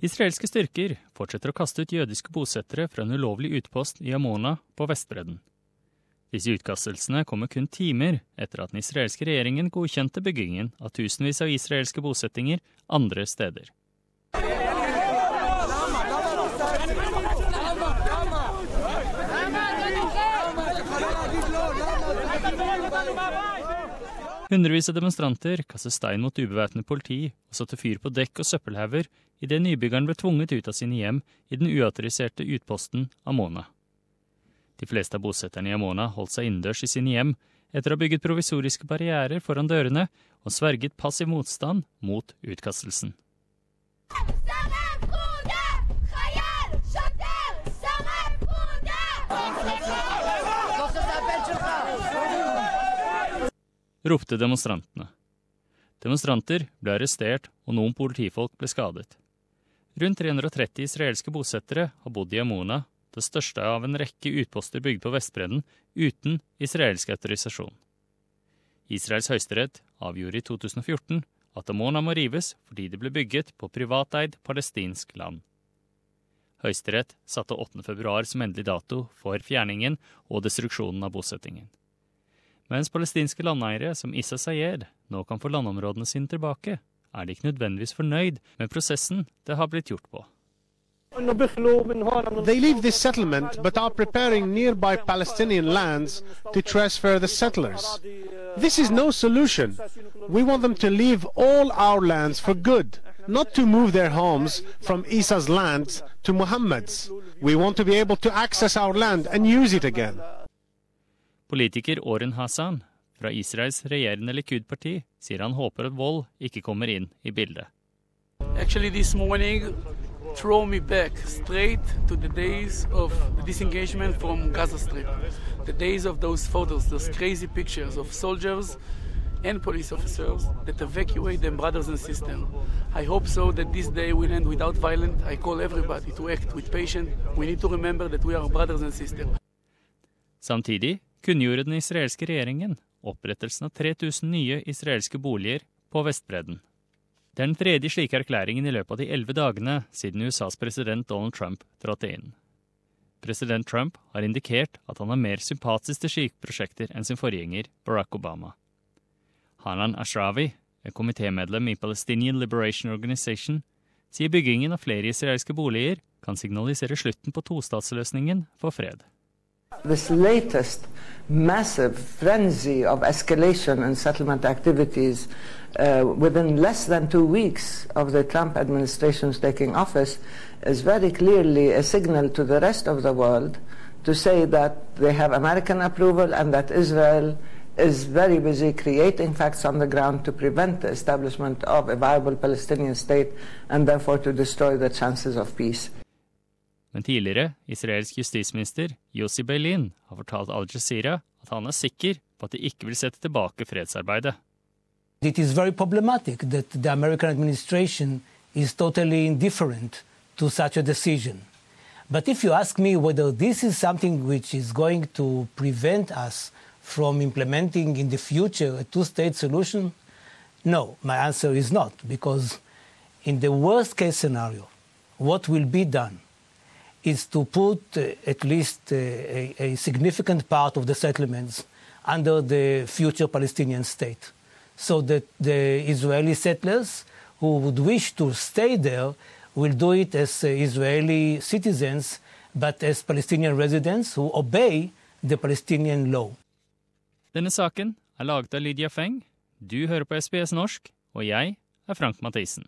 Israelske styrker fortsetter å kaste ut jødiske bosettere fra en ulovlig utpost i Amona på Vestbredden. Disse utkastelsene kommer kun timer etter at den israelske regjeringen godkjente byggingen av tusenvis av israelske bosettinger andre steder. Hundrevis av demonstranter kastet stein mot ubevæpnet politi og satte fyr på dekk og søppelhauger idet nybyggeren ble tvunget ut av sine hjem i den uautoriserte utposten Amona. De fleste av bosetterne i Amona holdt seg innendørs i sine hjem etter å ha bygget provisoriske barrierer foran dørene og sverget passiv motstand mot utkastelsen. Ropte demonstrantene. Demonstranter ble arrestert, og noen politifolk ble skadet. Rundt 330 israelske bosettere har bodd i Amona, det største av en rekke utposter bygd på Vestbredden, uten israelsk autorisasjon. Israels høyesterett avgjorde i 2014 at Amona må rives fordi det ble bygget på privateid palestinsk land. Høyesterett satte 8.2 som endelig dato for fjerningen og destruksjonen av bosettingen. Mens palestinske landeiere som Issa Sayed nå kan få landområdene sine tilbake, er de ikke nødvendigvis fornøyd med prosessen det har blitt gjort på. They leave this settlement but are preparing nearby Palestinian lands to transfer the settlers. This is no solution. We want them to leave all our lands for good, not to move their homes from Isa's lands to Muhammad's. We want to be able to access our land and use it again. Politiker Oren Hassan fra Israels regjerende Likud-parti sier han håper at vold ikke kommer inn i bildet. Actually, this morning throw me back straight to the days of the disengagement from Gaza Strip. The days of those photos, those crazy pictures of soldiers and police officers that evacuate their brothers and sisters. I hope so that this day will end without violence. I call everybody to act with patience. We need to remember that we are brothers and sisters. Samtidig kunngjorde den israelske regjeringen opprettelsen av 3000 nye israelske boliger på Vestbredden. Det er den tredje slike erklæringen i løpet av de elleve dagene siden USAs president Donald Trump trådte inn. President Trump har indikert at han er mer sympatisk til slike prosjekter enn sin forgjenger Barack Obama. Hanan Ashrawi, et komitémedlem i Palestinian Liberation Organization, sier byggingen av flere israelske boliger kan signalisere slutten på tostatsløsningen for fred. This latest massive frenzy of escalation and settlement activities uh, within less than two weeks of the Trump administration's taking office is very clearly a signal to the rest of the world to say that they have American approval and that Israel is very busy creating facts on the ground to prevent the establishment of a viable Palestinian state and therefore to destroy the chances of peace. Men tidligere israelsk justisminister Yossi Beilin har fortalt Al Jazeera at han er sikker på at de ikke vil sette tilbake fredsarbeidet. It is very problematic that the American administration is totally indifferent to such a decision. But if you ask me whether this is something which is going to prevent us from implementing in the future a two state solution, no, my answer is not, because in the worst case scenario, what will be done is to put uh, at least uh, a, a, significant part of the settlements under the future Palestinian state, so that the Israeli settlers who would wish to stay there will do it as uh, Israeli citizens, but as Palestinian residents who obey the Palestinian law. Denne saken er laget av Lydia Feng. Du hører på SBS norsk, og jeg er Frank Mathisen.